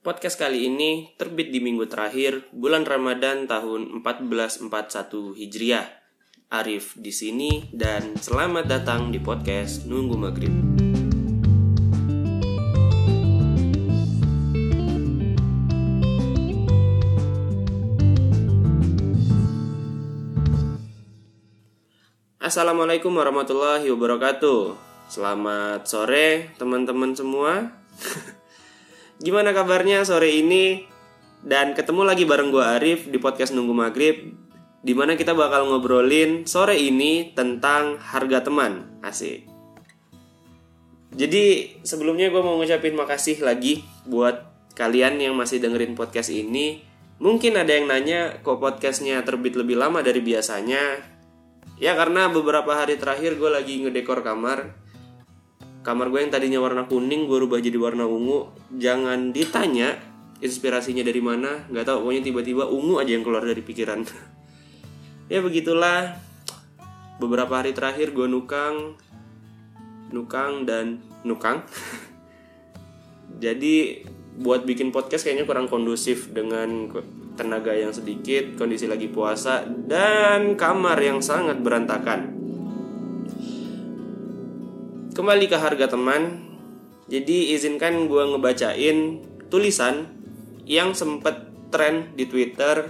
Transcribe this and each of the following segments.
Podcast kali ini terbit di minggu terakhir bulan Ramadan tahun 1441 Hijriah. Arif di sini dan selamat datang di podcast Nunggu Maghrib. Assalamualaikum warahmatullahi wabarakatuh. Selamat sore teman-teman semua. Gimana kabarnya sore ini? Dan ketemu lagi bareng gue Arif di podcast Nunggu Maghrib Di mana kita bakal ngobrolin sore ini tentang harga teman. Asik. Jadi sebelumnya gue mau ngucapin makasih lagi buat kalian yang masih dengerin podcast ini. Mungkin ada yang nanya kok podcastnya terbit lebih lama dari biasanya? Ya karena beberapa hari terakhir gue lagi ngedekor kamar kamar gue yang tadinya warna kuning gue rubah jadi warna ungu. Jangan ditanya inspirasinya dari mana nggak tahu. Pokoknya tiba-tiba ungu aja yang keluar dari pikiran. Ya begitulah. Beberapa hari terakhir gue nukang nukang dan nukang. Jadi buat bikin podcast kayaknya kurang kondusif dengan tenaga yang sedikit kondisi lagi puasa dan kamar yang sangat berantakan kembali ke harga teman jadi izinkan gue ngebacain tulisan yang sempet tren di Twitter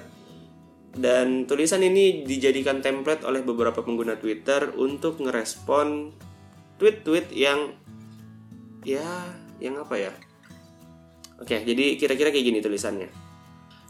dan tulisan ini dijadikan template oleh beberapa pengguna Twitter untuk ngerespon tweet-tweet yang ya yang apa ya Oke, jadi kira-kira kayak gini tulisannya.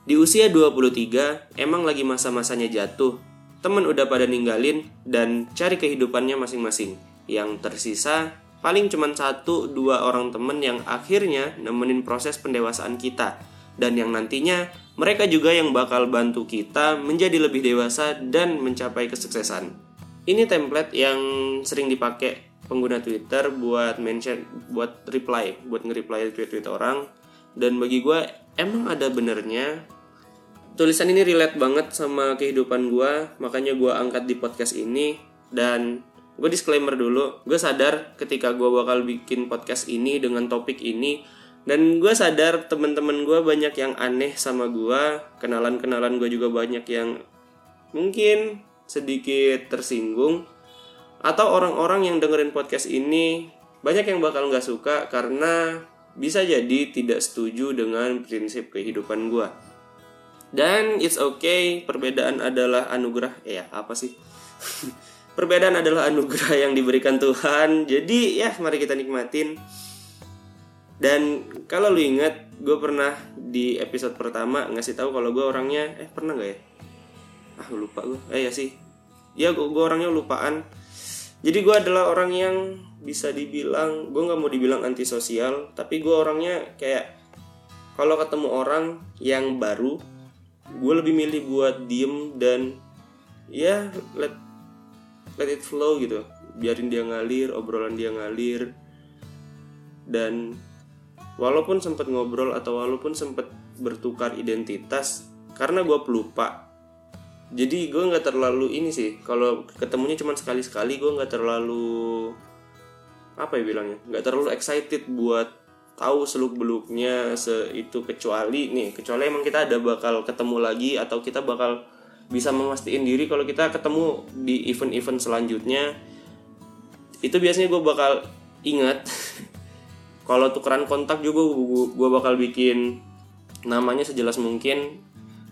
Di usia 23, emang lagi masa-masanya jatuh. Temen udah pada ninggalin dan cari kehidupannya masing-masing yang tersisa paling cuma satu dua orang temen yang akhirnya nemenin proses pendewasaan kita dan yang nantinya mereka juga yang bakal bantu kita menjadi lebih dewasa dan mencapai kesuksesan. Ini template yang sering dipakai pengguna Twitter buat mention, buat reply, buat nge-reply tweet-tweet orang. Dan bagi gue emang ada benernya. Tulisan ini relate banget sama kehidupan gue, makanya gue angkat di podcast ini. Dan gue disclaimer dulu gue sadar ketika gue bakal bikin podcast ini dengan topik ini dan gue sadar teman-teman gue banyak yang aneh sama gue kenalan-kenalan gue juga banyak yang mungkin sedikit tersinggung atau orang-orang yang dengerin podcast ini banyak yang bakal nggak suka karena bisa jadi tidak setuju dengan prinsip kehidupan gue dan it's okay perbedaan adalah anugerah eh, ya apa sih Perbedaan adalah anugerah yang diberikan Tuhan. Jadi ya mari kita nikmatin. Dan kalau lu inget, gue pernah di episode pertama ngasih tahu kalau gue orangnya eh pernah nggak ya? Ah lupa gue. Eh ya sih. Ya gue, gue orangnya lupaan. Jadi gue adalah orang yang bisa dibilang gue nggak mau dibilang antisosial, tapi gue orangnya kayak kalau ketemu orang yang baru, gue lebih milih buat diem dan ya let let it flow gitu. Biarin dia ngalir obrolan dia ngalir. Dan walaupun sempat ngobrol atau walaupun sempat bertukar identitas karena gue pelupa. Jadi gue nggak terlalu ini sih kalau ketemunya cuma sekali sekali gue nggak terlalu apa ya bilangnya? Nggak terlalu excited buat tahu seluk beluknya se itu kecuali nih kecuali emang kita ada bakal ketemu lagi atau kita bakal bisa memastikan diri kalau kita ketemu di event-event selanjutnya itu biasanya gue bakal ingat kalau tukeran kontak juga gue bakal bikin namanya sejelas mungkin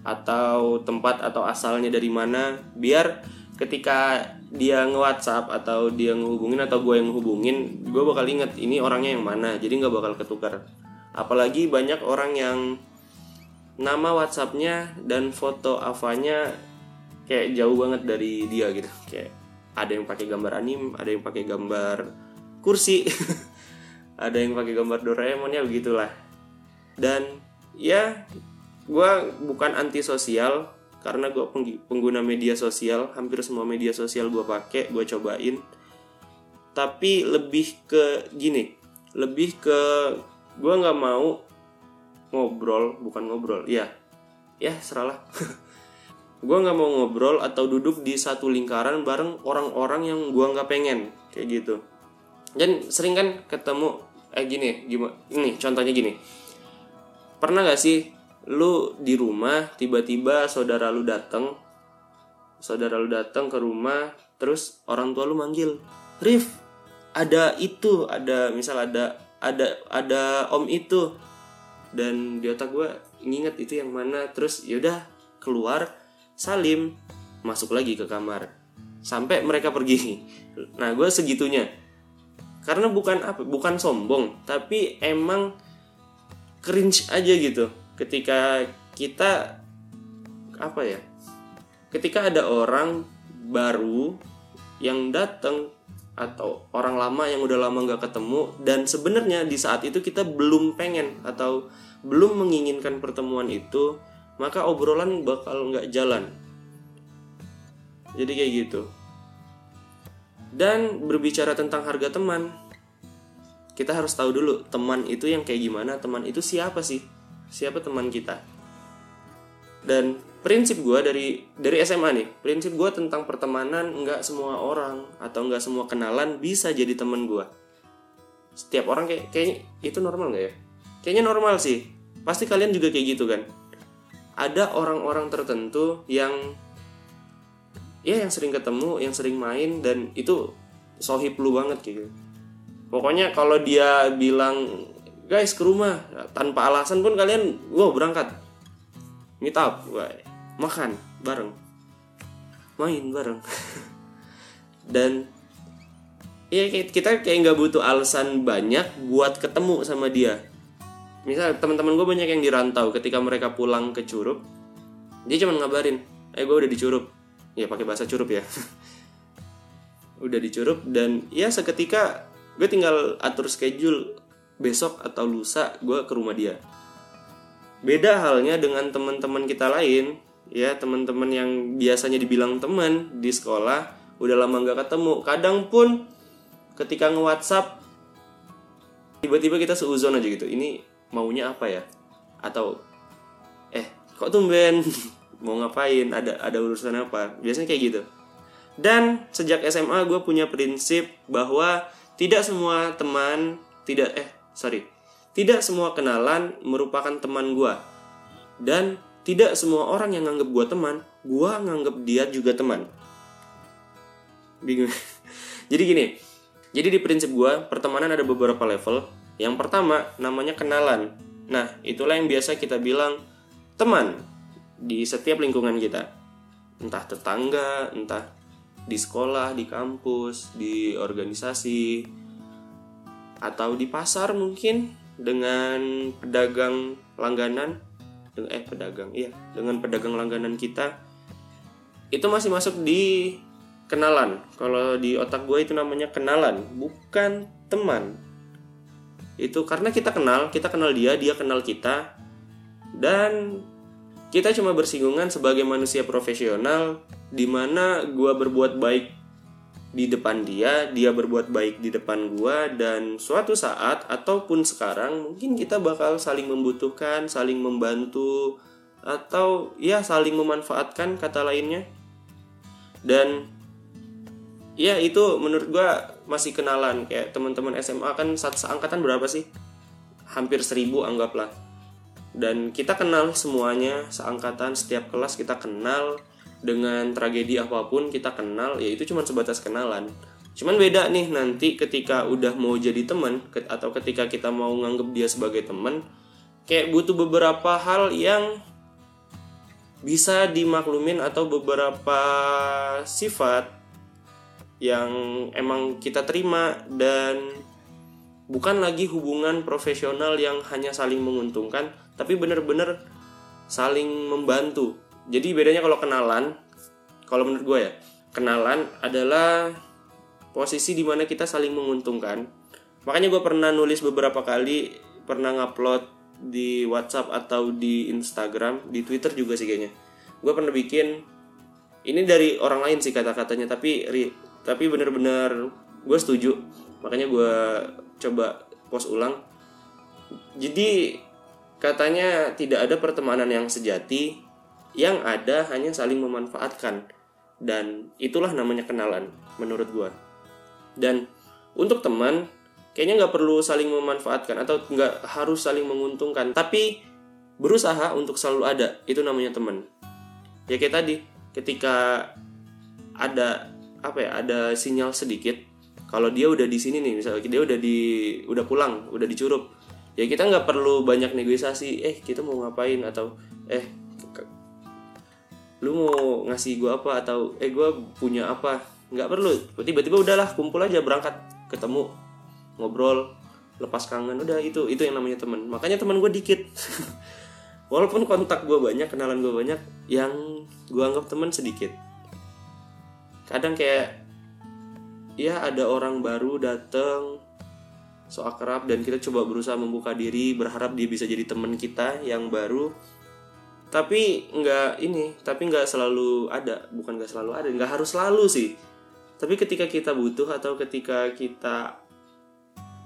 atau tempat atau asalnya dari mana biar ketika dia nge-WhatsApp atau dia ngehubungin atau gue yang ngehubungin gue bakal inget ini orangnya yang mana jadi nggak bakal ketukar. Apalagi banyak orang yang nama WhatsAppnya dan foto avanya kayak jauh banget dari dia gitu. Kayak ada yang pakai gambar anim ada yang pakai gambar kursi ada yang pakai gambar Doraemon ya begitulah. Dan ya gue bukan anti sosial karena gue pengguna media sosial hampir semua media sosial gue pakai gue cobain. Tapi lebih ke gini lebih ke gue nggak mau ngobrol bukan ngobrol ya ya seralah gue nggak mau ngobrol atau duduk di satu lingkaran bareng orang-orang yang gue nggak pengen. Kayak gitu. Dan sering kan ketemu eh gini gimana ini contohnya gini. Pernah gak sih lu di rumah tiba-tiba saudara lu datang saudara lu datang ke rumah terus orang tua lu manggil Rif ada itu ada misal ada ada ada om itu. Dan di otak gue nginget itu yang mana terus yaudah keluar salim masuk lagi ke kamar. Sampai mereka pergi. Nah gue segitunya. Karena bukan apa bukan sombong tapi emang cringe aja gitu. Ketika kita apa ya ketika ada orang baru yang datang atau orang lama yang udah lama nggak ketemu dan sebenarnya di saat itu kita belum pengen atau belum menginginkan pertemuan itu maka obrolan bakal nggak jalan. Jadi kayak gitu. Dan berbicara tentang harga teman kita harus tahu dulu teman itu yang kayak gimana teman itu siapa sih? Siapa teman kita? Dan prinsip gue dari dari SMA nih prinsip gue tentang pertemanan nggak semua orang atau nggak semua kenalan bisa jadi teman gue setiap orang kayak kayaknya itu normal nggak ya? Kayaknya normal sih. Pasti kalian juga kayak gitu kan ada orang-orang tertentu yang ya yang sering ketemu yang sering main dan itu sohib lu banget gitu. Pokoknya kalau dia bilang guys ke rumah tanpa alasan pun kalian wow berangkat. Meet up makan bareng. Main bareng. Dan ya kita kayak nggak butuh alasan banyak buat ketemu sama dia misal teman-teman gue banyak yang dirantau ketika mereka pulang ke Curup dia cuma ngabarin eh gue udah di Curup. Ya pakai bahasa Curup ya. Udah di Curup dan ya seketika gue tinggal atur schedule besok atau lusa gue ke rumah dia. Beda halnya dengan teman-teman kita lain ya teman-teman yang biasanya dibilang teman di sekolah udah lama nggak ketemu. Kadang pun ketika nge WhatsApp tiba-tiba kita seuzon aja gitu. Ini maunya apa ya atau eh kok tumben mau ngapain ada ada urusan apa biasanya kayak gitu dan sejak SMA gue punya prinsip bahwa tidak semua teman, tidak eh sorry, tidak semua kenalan merupakan teman gue. Dan tidak semua orang yang nganggap gue teman, gue nganggap dia juga teman. Bingung. jadi gini, jadi di prinsip gue pertemanan ada beberapa level. Yang pertama namanya kenalan. Nah itulah yang biasa kita bilang teman di setiap lingkungan kita. Entah tetangga, entah di sekolah, di kampus, di organisasi, atau di pasar mungkin dengan pedagang langganan, eh pedagang, iya dengan pedagang langganan kita itu masih masuk di kenalan. Kalau di otak gue itu namanya kenalan, bukan teman. Itu karena kita kenal, kita kenal dia, dia kenal kita, dan kita cuma bersinggungan sebagai manusia profesional di mana gue berbuat baik di depan dia, dia berbuat baik di depan gue dan suatu saat ataupun sekarang mungkin kita bakal saling membutuhkan, saling membantu atau ya saling memanfaatkan kata lainnya. Dan ya itu menurut gue masih kenalan. Kayak teman-teman SMA kan saat seangkatan berapa sih? Hampir seribu anggaplah. Dan kita kenal semuanya seangkatan setiap kelas kita kenal. Dengan tragedi apa pun kita kenal ya itu cuma sebatas kenalan. Cuman beda nih nanti ketika udah mau jadi teman atau ketika kita mau nganggep dia sebagai teman kayak butuh beberapa hal yang bisa dimaklumin atau beberapa sifat yang emang kita terima dan bukan lagi hubungan profesional yang hanya saling menguntungkan tapi bener-bener saling membantu. Jadi bedanya kalau kenalan kalau menurut gue ya kenalan adalah posisi di mana kita saling menguntungkan. Makanya gue pernah nulis beberapa kali pernah ngupload di WhatsApp atau di Instagram di Twitter juga sih kayaknya. Gue pernah bikin ini dari orang lain sih kata-katanya tapi tapi bener-bener gue setuju makanya gue coba post ulang jadi Katanya tidak ada pertemanan yang sejati, yang ada hanya saling memanfaatkan. Dan itulah namanya kenalan, menurut gue. Dan untuk teman, kayaknya nggak perlu saling memanfaatkan atau nggak harus saling menguntungkan. Tapi berusaha untuk selalu ada itu namanya teman ya kayak tadi ketika ada apa ya ada sinyal sedikit. Kalau dia udah di sini nih misalnya dia udah di udah pulang udah dicurup. Ya kita nggak perlu banyak negosiasi eh kita mau ngapain? Atau eh lu mau ngasih gue apa? Atau eh gue punya apa? Nggak perlu. Tiba-tiba udahlah kumpul aja berangkat ketemu ngobrol lepas kangen udah itu itu yang namanya teman makanya teman gue dikit. Walaupun kontak gue banyak kenalan gue banyak yang gue anggap teman sedikit kadang kayak ya ada orang baru dateng so akrab dan kita coba berusaha membuka diri berharap dia bisa jadi teman kita yang baru. Tapi nggak ini tapi nggak selalu ada bukan nggak selalu ada nggak harus selalu sih. Tapi ketika kita butuh atau ketika kita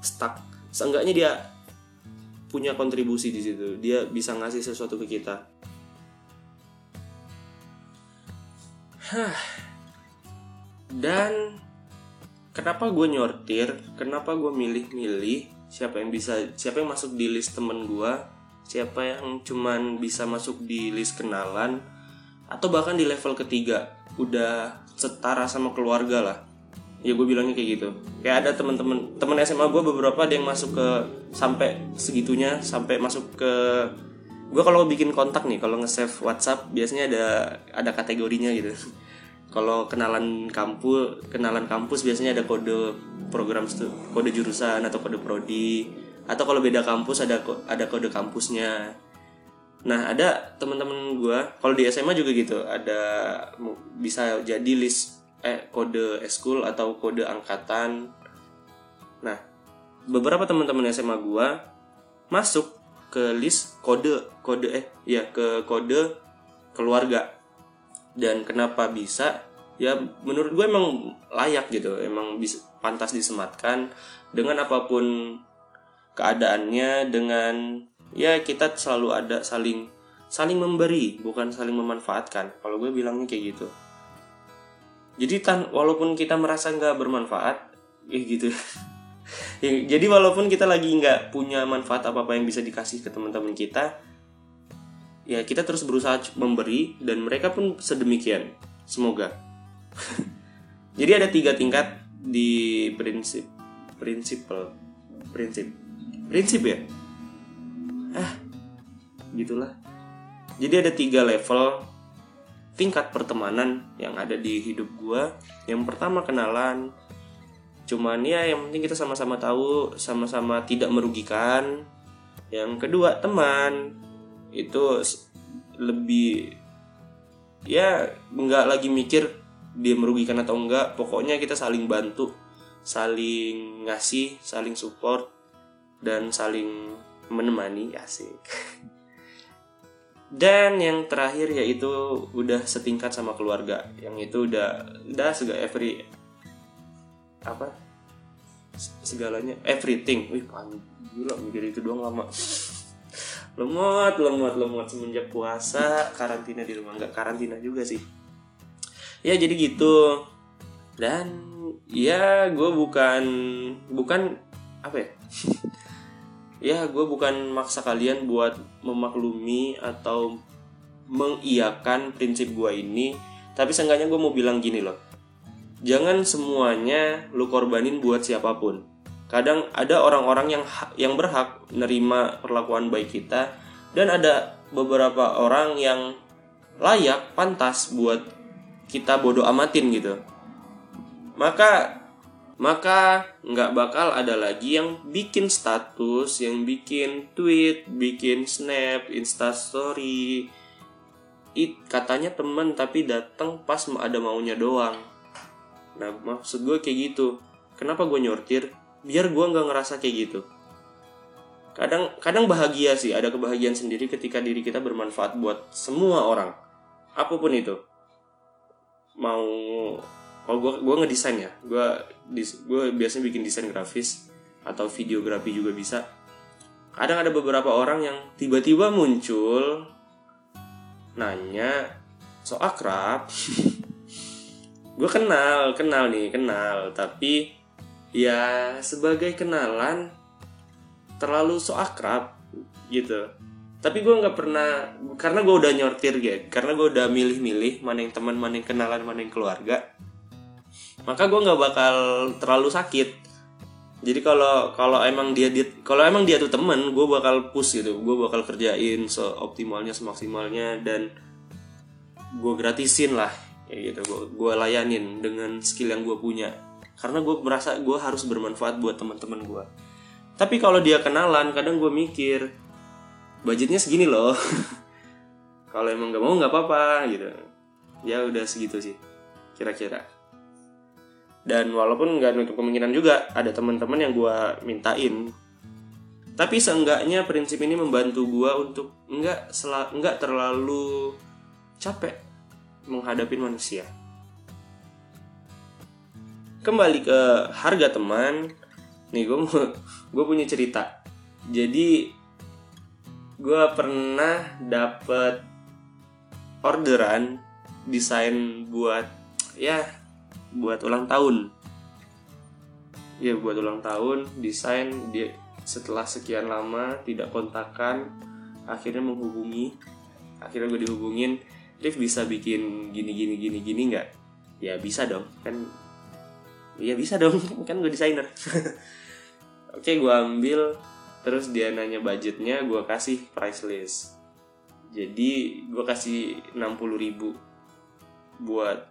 stuck seenggaknya dia punya kontribusi di situ. Dia bisa ngasih sesuatu ke kita dan kenapa gue nyortir? Kenapa gue milih-milih siapa yang bisa siapa yang masuk di list temen gue siapa yang cuman bisa masuk di list kenalan atau bahkan di level ketiga udah setara sama keluarga lah. Ya gue bilangnya kayak gitu. Kayak ada teman-teman teman SMA gue beberapa ada yang masuk ke sampai segitunya sampai masuk ke gue kalau bikin kontak nih kalau nge-save WhatsApp biasanya ada ada kategorinya gitu kalau kenalan kampus kenalan kampus biasanya ada kode program kode jurusan atau kode prodi. Atau kalau beda kampus ada ada kode kampusnya. Nah ada teman-teman gue kalau di SMA juga gitu ada bisa jadi list eh kode eskul atau kode angkatan. Nah beberapa teman-teman SMA gue masuk ke list kode kode eh ya ke kode keluarga dan kenapa bisa? Ya menurut gue emang layak gitu. Emang bisa pantas disematkan dengan apa pun keadaannya dengan ya kita selalu ada saling saling memberi bukan saling memanfaatkan. Kalau gue bilangnya kayak gitu. Jadi tan walaupun kita merasa nggak bermanfaat ya gitu. Ya, jadi walaupun kita lagi nggak punya manfaat apa apa yang bisa dikasih ke teman-teman kita ya kita terus berusaha memberi dan mereka pun sedemikian. Semoga. Jadi ada tiga tingkat di prinsip prinsipal prinsip prinsip ya? Ah gitulah. Jadi ada tiga level tingkat pertemanan yang ada di hidup gue yang pertama kenalan. Cuman ya yang penting kita sama-sama tahu sama-sama tidak merugikan. Yang kedua teman itu lebih ya nggak lagi mikir dia merugikan atau enggak pokoknya kita saling bantu saling ngasih saling support dan saling menemani asik. Dan yang terakhir yaitu udah setingkat sama keluarga. Yang itu udah udah segala every apa? Segalanya. Everything. Wih gila mikir itu doang lama lemot lemot lemot. Semenjak puasa karantina di rumah. Nggak karantina juga sih. Ya jadi gitu. Dan ya gue bukan bukan apa ya? Ya gue bukan maksa kalian buat memaklumi atau mengiyakan prinsip gue ini. Tapi seenggaknya gue mau bilang gini loh. Jangan semuanya lu korbanin buat siapa pun kadang ada orang-orang yang yang berhak nerima perlakuan baik kita dan ada beberapa orang yang layak pantas buat kita bodoh amatin gitu maka maka nggak bakal ada lagi yang bikin status, yang bikin tweet, bikin snap, instastory. It katanya temen tapi datang pas ada maunya doang. Nah maksud gue kayak gitu. Kenapa gue nyortir? Biar gue nggak ngerasa kayak gitu. Kadang kadang bahagia sih, ada kebahagiaan sendiri ketika diri kita bermanfaat buat semua orang, apa pun itu. Mau kalau gue gue ngedesain ya. Gue gue biasanya bikin desain grafis atau videografi juga bisa. Kadang ada beberapa orang yang tiba-tiba muncul nanya so akrab? Gue kenal kenal nih kenal. Tapi ya sebagai kenalan terlalu so akrab gitu. Tapi gue nggak pernah karena gue udah nyortir gitu karena gue udah milih-milih mana yang teman mana yang kenalan mana yang keluarga maka gue nggak bakal terlalu sakit. Jadi kalau kalau emang dia, dia kalau emang dia tuh temen gue bakal push gitu. Gue bakal kerjain seoptimalnya semaksimalnya dan gue gratisin lah kayak gitu. Gue gue layanin dengan skill yang gue punya karena gue merasa gue harus bermanfaat buat teman-teman gue tapi kalau dia kenalan kadang gue mikir budgetnya segini loh. Kalau emang nggak mau nggak apa-apa gitu. Ya udah segitu sih kira-kira. Dan walaupun nggak nutup kemungkinan juga ada teman-teman yang gue mintain. Tapi seenggaknya prinsip ini membantu gue untuk nggak nggak terlalu capek menghadapi manusia kembali ke harga teman. Nih gue gue punya cerita. Jadi gue pernah dapet orderan desain buat ya buat ulang tahun. Ya buat ulang tahun desain dia setelah sekian lama tidak kontakan akhirnya menghubungi. Akhirnya gue dihubungin Rif bisa bikin gini gini gini gini nggak? Ya bisa dong kan ya bisa dong. Kan gue desainer. Oke gue ambil. Terus dia nanya budgetnya gue kasih price list. Jadi gue kasih 60 ribu buat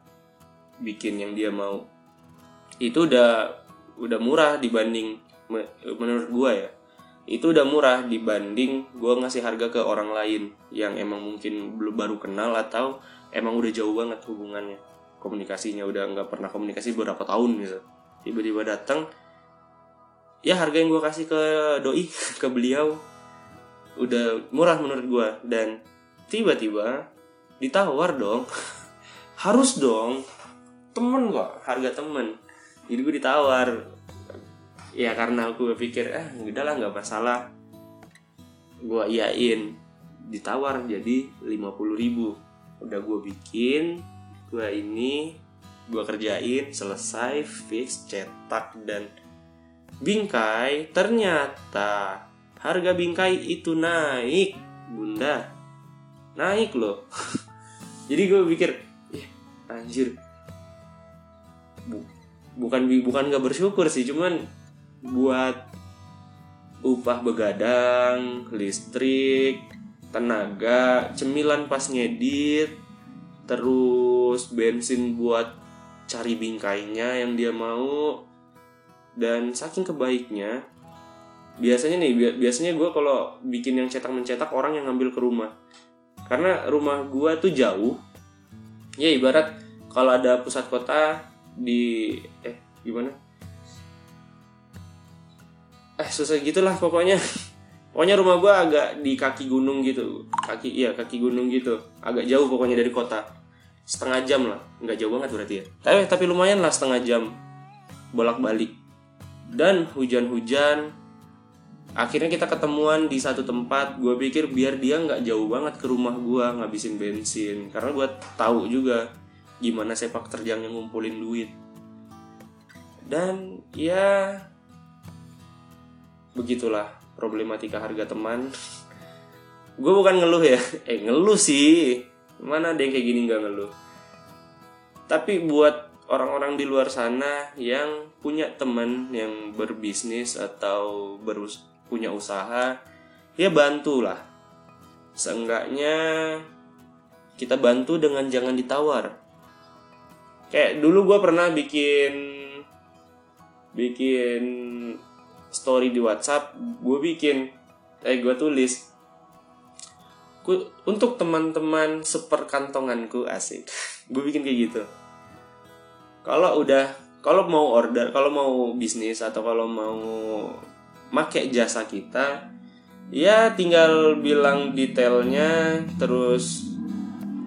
bikin yang dia mau. Itu udah udah murah dibanding menurut gue ya. Itu udah murah dibanding gue ngasih harga ke orang lain yang emang mungkin belum baru kenal atau emang udah jauh banget hubungannya komunikasinya udah nggak pernah komunikasi beberapa tahun gitu. Tiba-tiba datang ya harga yang gue kasih ke doi ke beliau udah murah menurut gue dan tiba-tiba ditawar dong. Harus dong. Temen kok harga temen. Jadi gue ditawar. Ya karena aku pikir eh udah lah nggak masalah. Gue iyain ditawar jadi 50 ribu. Udah gue bikin gue ini gue kerjain selesai fix cetak dan bingkai. Ternyata harga bingkai itu naik bunda. Naik loh. Jadi gue pikir ya anjir. Bu, bukan bukan gak bersyukur sih cuman buat upah begadang listrik tenaga cemilan pas ngedit terus bensin buat cari bingkainya yang dia mau. Dan saking kebaiknya biasanya nih biasanya gue kalau bikin yang cetak mencetak orang yang ngambil ke rumah. Karena rumah gue tuh jauh. Ya ibarat kalau ada pusat kota di eh gimana? Eh susah gitulah pokoknya. Pokoknya rumah gue agak di kaki gunung gitu. Kaki iya kaki gunung gitu. Agak jauh pokoknya dari kota setengah jam lah. Nggak jauh banget berarti ya. Tapi tapi lumayan lah setengah jam bolak balik dan hujan-hujan akhirnya kita ketemuan di satu tempat. Gue pikir biar dia nggak jauh banget ke rumah gue ngabisin bensin. Karena gue tahu juga gimana sepak terjangnya ngumpulin duit. Dan ya begitulah problematika harga teman. Gue bukan ngeluh ya. Eh ngeluh sih mana ada yang kayak gini nggak ngeluh? Tapi buat orang-orang di luar sana yang punya teman yang berbisnis atau berus punya usaha ya bantulah. Seenggaknya kita bantu dengan jangan ditawar. Kayak dulu gue pernah bikin bikin story di WhatsApp gue bikin eh gue tulis untuk teman-teman seperkantonganku asik. Gue bikin kayak gitu. Kalau udah kalau mau order kalau mau bisnis atau kalau mau make jasa kita ya tinggal bilang detailnya terus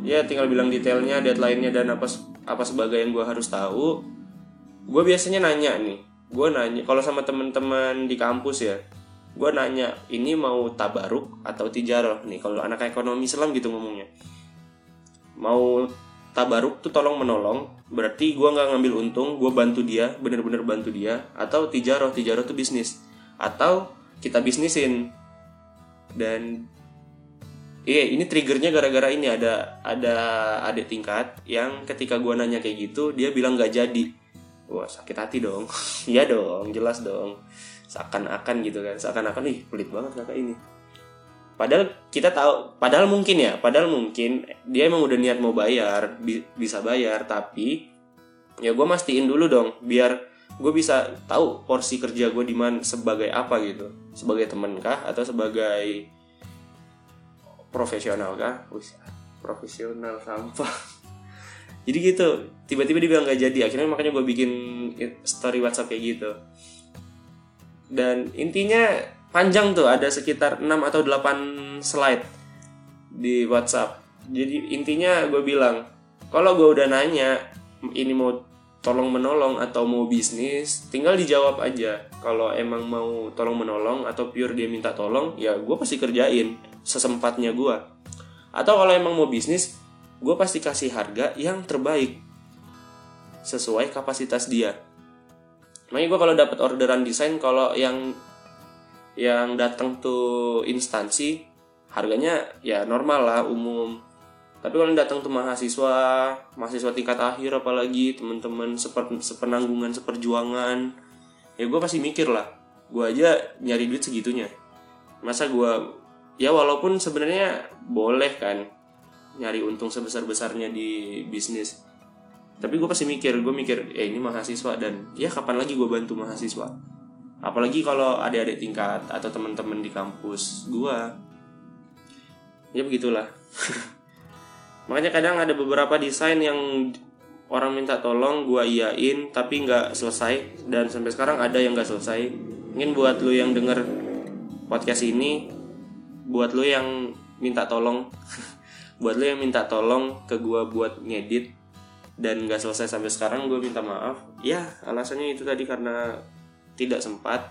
ya tinggal bilang detailnya deadline-nya dan apa apa sebagai yang gue harus tahu. Gue biasanya nanya nih gue nanya kalau sama teman-teman di kampus ya gue nanya ini mau tabaruk atau tijaroh nih kalau anak ekonomi Islam gitu ngomongnya. Mau tabaruk tuh tolong menolong berarti gue nggak ngambil untung gue bantu dia bener-bener bantu dia atau tijaroh tijaroh tuh bisnis atau kita bisnisin. Dan iya ini triggernya gara-gara ini ada ada adik tingkat yang ketika gua nanya kayak gitu dia bilang nggak jadi. Wah sakit hati dong. Iya dong jelas dong seakan-akan gitu kan. Seakan-akan ih pelit banget kakak ini. Padahal kita tahu padahal mungkin ya padahal mungkin dia emang udah niat mau bayar bi- bisa bayar tapi ya gue mastiin dulu dong biar gue bisa tahu porsi kerja gue di mana sebagai apa gitu. Sebagai temen kah atau sebagai profesional kah Wih, profesional sampah. Jadi gitu tiba-tiba dia bilang gak jadi. Akhirnya makanya gue bikin story WhatsApp kayak gitu dan intinya panjang tuh ada sekitar 6 atau 8 slide di WhatsApp. Jadi intinya gue bilang kalau gue udah nanya ini mau tolong menolong atau mau bisnis tinggal dijawab aja. Kalau emang mau tolong menolong atau pure dia minta tolong ya gue pasti kerjain sesempatnya gue atau kalau emang mau bisnis gue pasti kasih harga yang terbaik sesuai kapasitas dia makanya gue kalau dapat orderan desain kalau yang yang datang tuh instansi harganya ya normal lah umum. Tapi kalau datang tuh mahasiswa mahasiswa tingkat akhir apalagi teman-teman seper, sepenanggungan seperjuangan ya gue pasti mikir lah. Gue aja nyari duit segitunya. Masa gue ya walaupun sebenarnya boleh kan nyari untung sebesar besarnya di bisnis tapi gue pasti mikir gue mikir eh ini mahasiswa dan ya kapan lagi gue bantu mahasiswa? Apalagi kalau adik-adik tingkat atau teman-teman di kampus gue ya begitulah. Makanya kadang ada beberapa desain yang orang minta tolong gue iyain tapi nggak selesai. Dan sampai sekarang ada yang nggak selesai. Mungkin buat lo yang denger podcast ini buat lo yang minta tolong buat lo yang minta tolong ke gue buat ngedit dan nggak selesai sampai sekarang gue minta maaf. Ya alasannya itu tadi karena tidak sempat.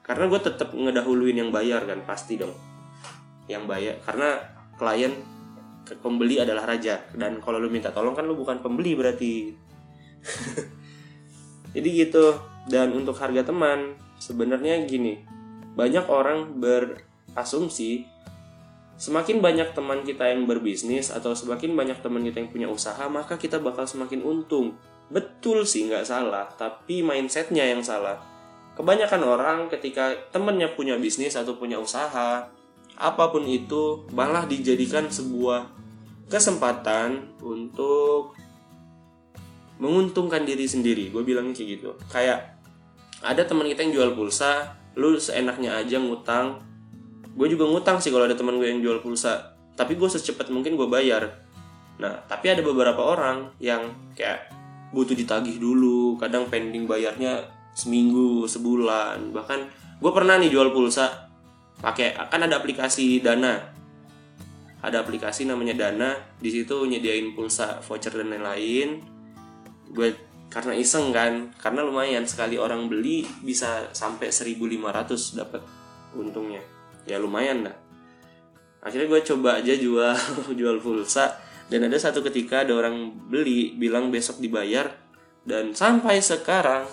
Karena gue tetap ngedahuluin yang bayar kan pasti dong. Yang bayar karena klien pembeli adalah raja. Dan kalau lu minta tolong kan lu bukan pembeli berarti. Jadi gitu. Dan untuk harga teman sebenarnya gini. Banyak orang berasumsi semakin banyak teman kita yang berbisnis atau semakin banyak teman kita yang punya usaha maka kita bakal semakin untung. Betul sih nggak salah tapi mindsetnya yang salah. Kebanyakan orang ketika temennya punya bisnis atau punya usaha apa pun itu malah dijadikan sebuah kesempatan untuk menguntungkan diri sendiri. Gue bilangnya kayak gitu. Kayak ada teman kita yang jual pulsa lu seenaknya aja ngutang gue juga ngutang sih kalau ada teman gue yang jual pulsa. Tapi gue secepat mungkin gue bayar. Nah tapi ada beberapa orang yang kayak butuh ditagih dulu. Kadang pending bayarnya seminggu sebulan. Bahkan gue pernah nih jual pulsa pakai kan ada aplikasi dana. Ada aplikasi namanya dana. Di situ nyediain pulsa voucher dan lain-lain. Gue karena iseng kan. Karena lumayan sekali orang beli bisa sampai 1500 dapat untungnya ya lumayan dah. Akhirnya gue coba aja jual jual pulsa. Dan ada satu ketika ada orang beli bilang besok dibayar. Dan sampai sekarang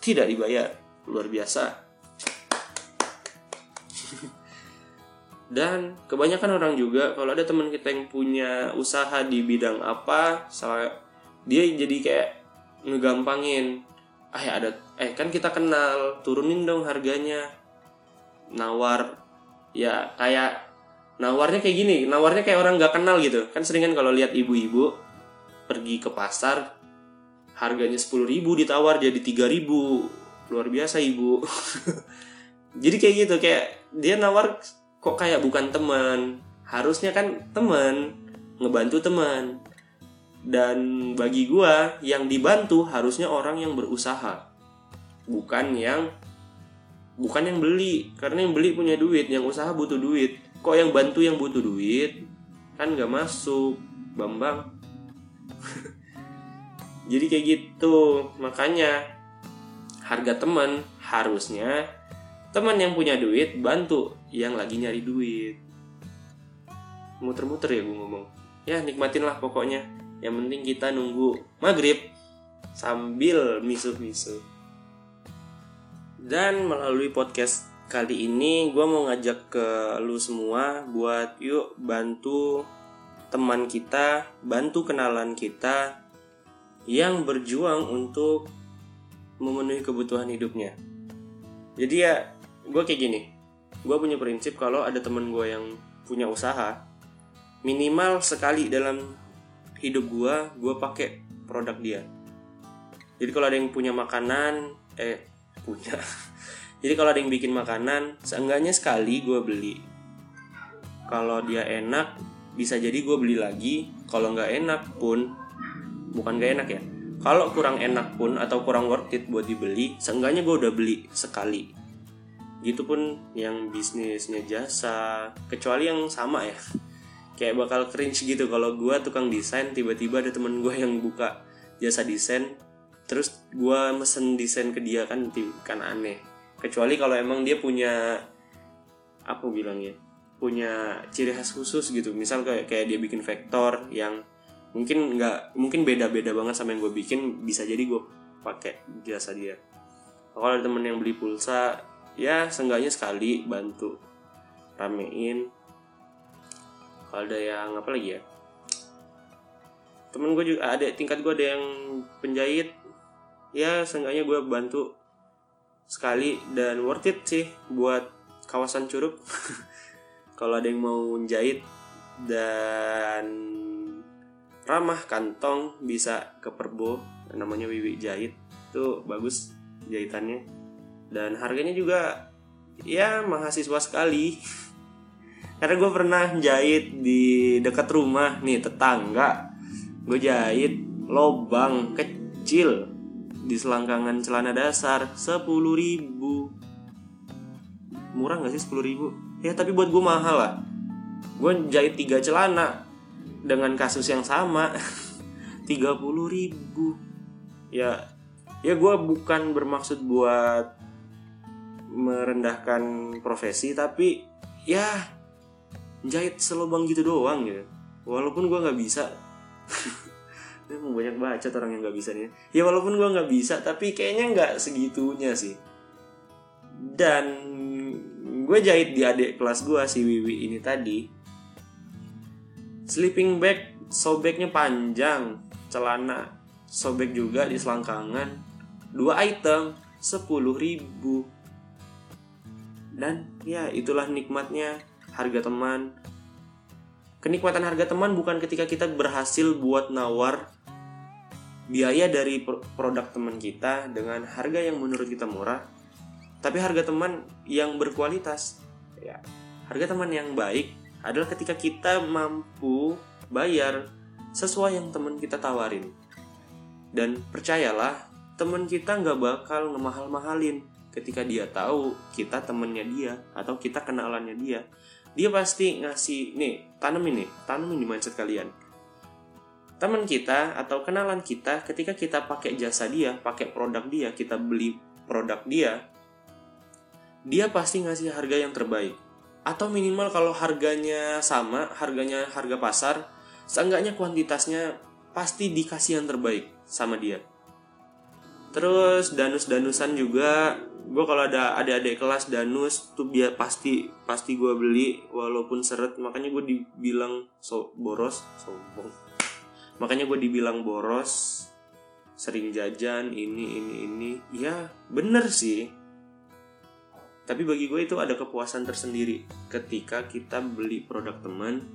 tidak dibayar. Luar biasa. Dan kebanyakan orang juga kalau ada teman kita yang punya usaha di bidang apa salah dia jadi kayak ngegampangin. Ya ada eh kan kita kenal turunin dong harganya. Nawar ya kayak nawarnya kayak gini nawarnya kayak orang nggak kenal gitu. Kan sering kan kalau lihat ibu-ibu pergi ke pasar harganya sepuluh ribu ditawar jadi tiga ribu. Luar biasa ibu. Jadi kayak gitu kayak dia nawar kok kayak bukan teman. Harusnya kan teman ngebantu teman. Dan bagi gua yang dibantu harusnya orang yang berusaha bukan yang bukan yang beli karena yang beli punya duit yang usaha butuh duit. Kok yang bantu yang butuh duit? Kan nggak masuk bambang. Jadi kayak gitu. Makanya harga teman harusnya teman yang punya duit bantu yang lagi nyari duit. Muter-muter ya gue ngomong. Ya nikmatin lah pokoknya. Yang penting kita nunggu maghrib sambil misu-misu dan melalui podcast kali ini gue mau ngajak ke lu semua buat yuk bantu teman kita, bantu kenalan kita yang berjuang untuk memenuhi kebutuhan hidupnya. Jadi ya gue kayak gini, gue punya prinsip kalau ada temen gue yang punya usaha, minimal sekali dalam hidup gue, gue pakai produk dia. Jadi kalau ada yang punya makanan, eh punya. Jadi kalau ada yang bikin makanan seenggaknya sekali gue beli. Kalau dia enak bisa jadi gue beli lagi. Kalau nggak enak pun bukan gak enak ya. Kalau kurang enak pun atau kurang worth it buat dibeli seenggaknya gue udah beli sekali. Gitu pun yang bisnisnya jasa kecuali yang sama ya. Kayak bakal cringe gitu kalau gue tukang desain tiba-tiba ada temen gue yang buka jasa desain terus gue mesen desain ke dia kan kan aneh. Kecuali kalau emang dia punya apa bilang ya punya ciri khas khusus gitu. Misal kayak kayak dia bikin vektor yang mungkin nggak mungkin beda-beda banget sama yang gue bikin bisa jadi gue pakai jasa dia. Kalau ada temen yang beli pulsa ya seenggaknya sekali bantu ramein. Kalau ada yang apa lagi ya? Temen gue juga ada tingkat gue ada yang penjahit ya seenggaknya gue bantu sekali dan worth it sih buat kawasan Curug. Kalau ada yang mau jahit dan ramah kantong bisa ke Perbo namanya Wiwi Jahit. Itu bagus jahitannya. Dan harganya juga ya mahasiswa sekali. Karena gue pernah jahit di dekat rumah nih tetangga. Gue jahit lobang kecil di selangkangan celana dasar sepuluh ribu. Murah gak sih sepuluh ribu? Ya tapi buat gue mahal lah. Gue jahit tiga celana dengan kasus yang sama. Tiga puluh ribu. Ya ya gue bukan bermaksud buat merendahkan profesi tapi ya jahit selubang gitu doang ya. Walaupun gue nggak bisa Emang banyak baca orang yang nggak bisa nih. Ya walaupun gue nggak bisa, tapi kayaknya nggak segitunya sih. Dan gue jahit di adik kelas gue si Wiwi ini tadi. Sleeping bag sobeknya panjang, celana sobek juga di selangkangan. Dua item sepuluh ribu. Dan ya itulah nikmatnya harga teman kenikmatan harga teman bukan ketika kita berhasil buat nawar biaya dari produk teman kita dengan harga yang menurut kita murah, tapi harga teman yang berkualitas. Ya, harga teman yang baik adalah ketika kita mampu bayar sesuai yang teman kita tawarin. Dan percayalah, teman kita nggak bakal ngemahal-mahalin ketika dia tahu kita temennya dia atau kita kenalannya dia. Dia pasti ngasih, nih, tanam ini, tanam ini mindset kalian teman kita atau kenalan kita ketika kita pakai jasa dia, pakai produk dia, kita beli produk dia, dia pasti ngasih harga yang terbaik. Atau minimal kalau harganya sama, harganya harga pasar, seenggaknya kuantitasnya pasti dikasih yang terbaik sama dia. Terus danus-danusan juga, gue kalau ada adik-adik kelas danus tuh biar pasti pasti gue beli walaupun seret makanya gue dibilang so boros sombong makanya gue dibilang boros sering jajan ini ini ini. Ya bener sih. Tapi bagi gue itu ada kepuasan tersendiri ketika kita beli produk teman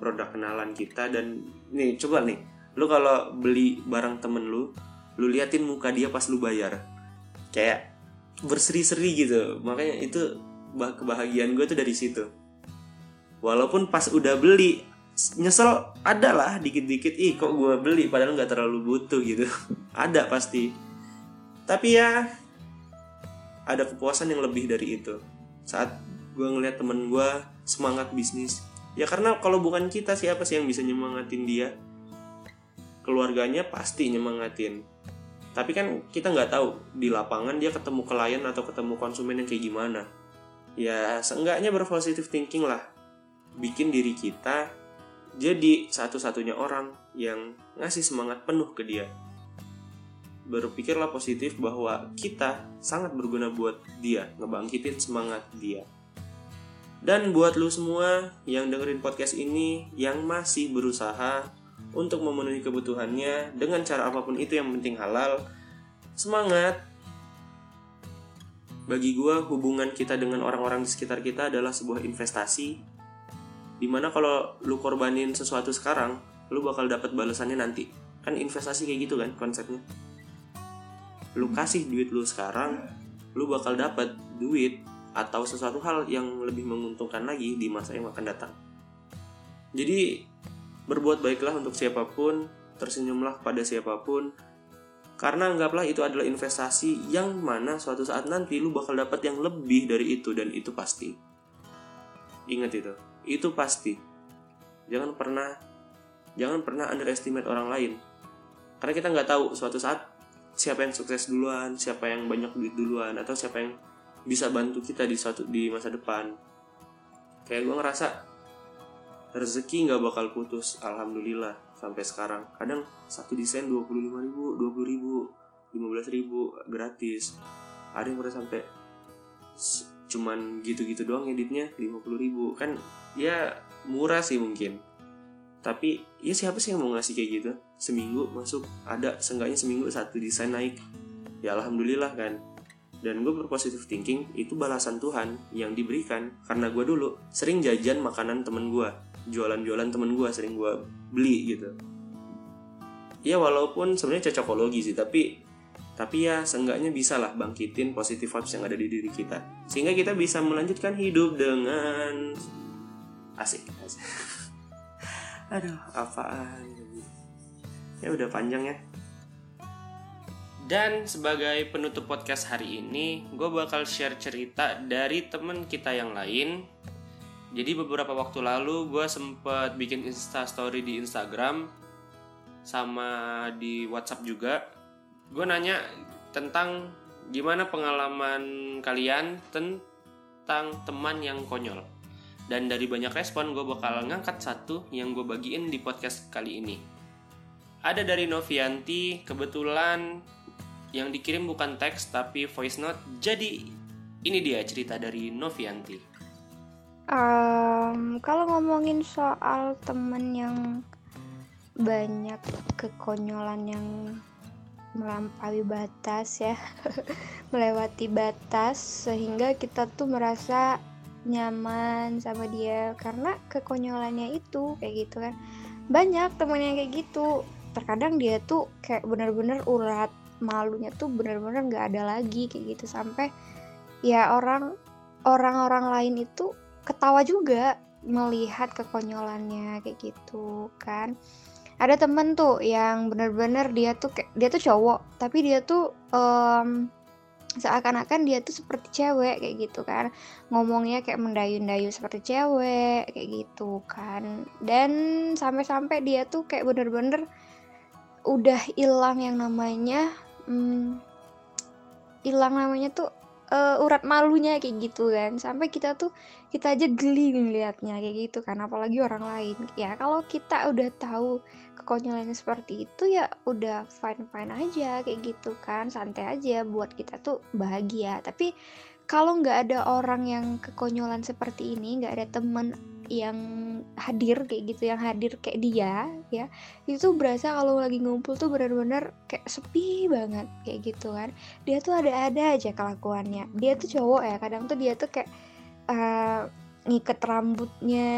produk kenalan kita dan nih coba nih lu kalau beli barang temen lu lu liatin muka dia pas lu bayar. Kayak berseri-seri gitu. Makanya itu kebahagiaan gue tuh dari situ. Walaupun pas udah beli nyesel ada lah dikit-dikit ih kok gue beli padahal nggak terlalu butuh gitu. Ada pasti. Tapi ya ada kepuasan yang lebih dari itu. Saat gue ngeliat temen gue semangat bisnis. Ya karena kalau bukan kita siapa sih yang bisa nyemangatin dia? Keluarganya pasti nyemangatin. Tapi kan kita nggak tahu di lapangan dia ketemu klien atau ketemu konsumen yang kayak gimana. Ya seenggaknya berpositif thinking lah. Bikin diri kita jadi satu-satunya orang yang ngasih semangat penuh ke dia. berpikirlah positif bahwa kita sangat berguna buat dia ngebangkitin semangat dia dan buat lu semua yang dengerin podcast ini yang masih berusaha untuk memenuhi kebutuhannya dengan cara apa pun itu yang penting halal semangat bagi gue hubungan kita dengan orang-orang di sekitar kita adalah sebuah investasi di mana kalau lu korbanin sesuatu sekarang lu bakal dapat balasannya nanti. Kan investasi kayak gitu kan konsepnya. Lu kasih duit lu sekarang lu bakal dapat duit atau sesuatu hal yang lebih menguntungkan lagi di masa yang akan datang. Jadi berbuat baiklah untuk siapa pun tersenyumlah pada siapa pun. Karena anggaplah itu adalah investasi yang mana suatu saat nanti lu bakal dapat yang lebih dari itu dan itu pasti. Ingat itu, itu pasti. Jangan pernah jangan pernah underestimate orang lain. Karena kita nggak tahu suatu saat siapa yang sukses duluan, siapa yang banyak duit duluan, atau siapa yang bisa bantu kita di suatu di masa depan. Kayak gue ngerasa rezeki nggak bakal putus, alhamdulillah sampai sekarang kadang satu desain dua puluh lima ribu dua puluh ribu lima belas ribu gratis ada yang udah sampai cuman gitu-gitu doang editnya lima puluh ribu. Kan ya murah sih mungkin. Tapi ya siapa sih yang mau ngasih kayak gitu? Seminggu masuk ada seenggaknya seminggu satu desain naik. Ya alhamdulillah kan. Dan gue berpositif thinking itu balasan Tuhan yang diberikan. Karena gue dulu sering jajan makanan temen gue jualan-jualan temen gue sering gue beli gitu. Ya walaupun sebenarnya cocokologi sih tapi tapi ya seenggaknya bisa lah bangkitin positif vibes yang ada di diri kita sehingga kita bisa melanjutkan hidup dengan asik, asik. aduh apaan ya udah panjang ya dan sebagai penutup podcast hari ini, gue bakal share cerita dari temen kita yang lain jadi beberapa waktu lalu gue sempet bikin insta story di Instagram sama di WhatsApp juga. Gue nanya tentang gimana pengalaman kalian tentang teman yang konyol. Dan dari banyak respon gue bakal ngangkat satu yang gue bagiin di podcast kali ini. Ada dari Novianti, kebetulan yang dikirim bukan teks tapi voice note. Jadi ini dia cerita dari Novianti. Um, kalau ngomongin soal temen yang banyak kekonyolan yang melampaui batas ya melewati batas sehingga kita tuh merasa nyaman sama dia. Karena kekonyolannya itu kayak gitu kan. Banyak temen yang kayak gitu. Terkadang dia tuh kayak bener-bener urat malunya tuh bener-bener nggak ada lagi kayak gitu. Sampai ya orang orang-orang lain itu ketawa juga melihat kekonyolannya kayak gitu kan ada temen tuh yang bener-bener dia tuh dia tuh cowok tapi dia tuh um, seakan-akan dia tuh seperti cewek kayak gitu kan. Ngomongnya kayak mendayu-dayu seperti cewek kayak gitu kan. Dan sampai-sampai dia tuh kayak bener-bener udah hilang yang namanya hmm, hilang hmm, namanya tuh uh, urat malunya kayak gitu kan. Sampai kita tuh kita aja geli ngeliatnya kayak gitu kan. Apalagi orang lain. Ya kalau kita udah tahu kekonyolannya seperti itu ya udah fine fine aja kayak gitu kan. Santai aja buat kita tuh bahagia. Tapi kalau nggak ada orang yang kekonyolan seperti ini nggak ada temen yang hadir kayak gitu yang hadir kayak dia ya itu berasa kalau lagi ngumpul tuh benar-benar kayak sepi banget kayak gitu kan. Dia tuh ada-ada aja kelakuannya. Dia tuh cowok ya kadang tuh dia tuh kayak uh, ngiket rambutnya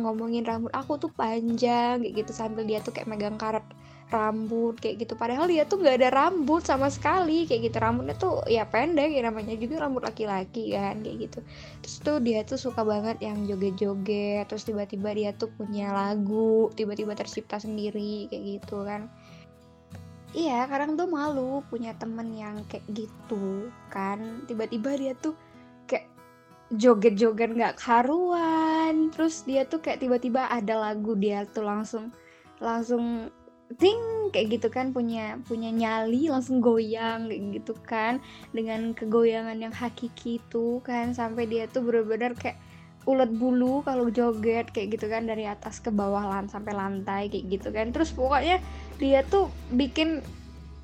ngomongin rambut. Aku tuh panjang kayak gitu sambil dia tuh kayak megang karet rambut kayak gitu. Padahal dia tuh nggak ada rambut sama sekali kayak gitu. Rambutnya tuh ya pendek ya namanya juga rambut laki-laki kan kayak gitu. Terus tuh dia tuh suka banget yang joget-joget terus tiba-tiba dia tuh punya lagu tiba-tiba tercipta sendiri kayak gitu kan. Iya kadang tuh malu punya temen yang kayak gitu kan. Tiba-tiba dia tuh joget-joget nggak karuan. Terus dia tuh kayak tiba-tiba ada lagu dia tuh langsung langsung ting kayak gitu kan punya punya nyali langsung goyang kayak gitu kan. Dengan kegoyangan yang hakiki itu kan sampai dia tuh bener-bener kayak ulet bulu kalau joget kayak gitu kan dari atas ke bawah lan sampai lantai kayak gitu kan. Terus pokoknya dia tuh bikin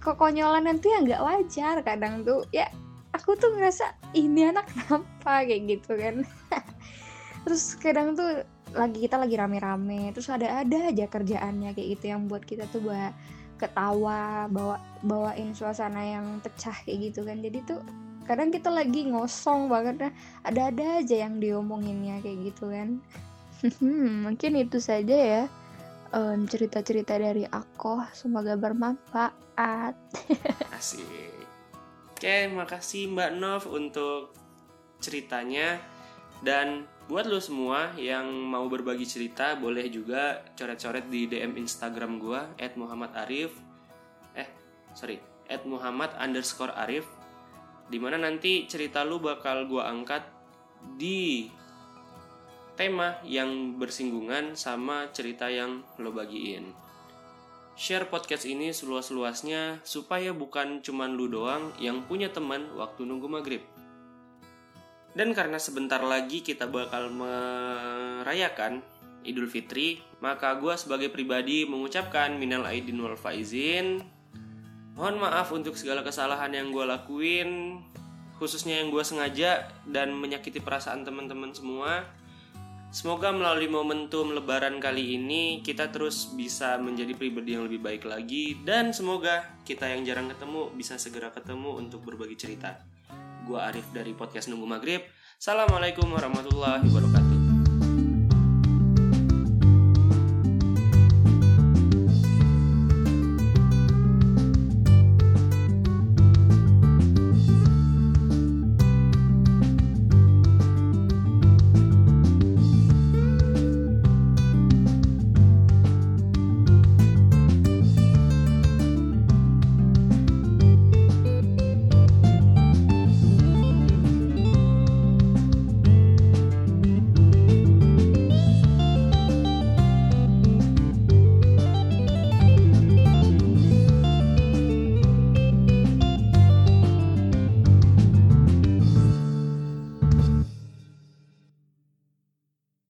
kekonyolan nanti yang nggak wajar kadang tuh ya aku tuh ngerasa ini anak kenapa kayak gitu kan. Terus kadang tuh lagi kita lagi rame-rame terus ada ada aja kerjaannya kayak gitu yang buat kita tuh buat ketawa bawa bawain suasana yang pecah kayak gitu kan. Jadi tuh kadang kita lagi ngosong banget nah ada-ada aja yang diomonginnya kayak gitu kan. Hmm, mungkin itu saja ya um, cerita-cerita dari aku. Semoga bermanfaat. Asik oke makasih Mbak Nov untuk ceritanya. Dan buat lo semua yang mau berbagi cerita boleh juga coret-coret di DM Instagram gua @muhammadarif eh sorry @muhammad underscore di mana nanti cerita lu bakal gua angkat di tema yang bersinggungan sama cerita yang lo bagiin share podcast ini seluas-luasnya supaya bukan cuman lu doang yang punya teman waktu nunggu maghrib dan karena sebentar lagi kita bakal merayakan Idul Fitri, maka gue sebagai pribadi mengucapkan minal aidin wal faizin. Mohon maaf untuk segala kesalahan yang gue lakuin, khususnya yang gue sengaja dan menyakiti perasaan teman-teman semua. Semoga melalui momentum lebaran kali ini kita terus bisa menjadi pribadi yang lebih baik lagi dan semoga kita yang jarang ketemu bisa segera ketemu untuk berbagi cerita. Gua Arif dari podcast Nunggu Maghrib. Assalamualaikum warahmatullahi wabarakatuh.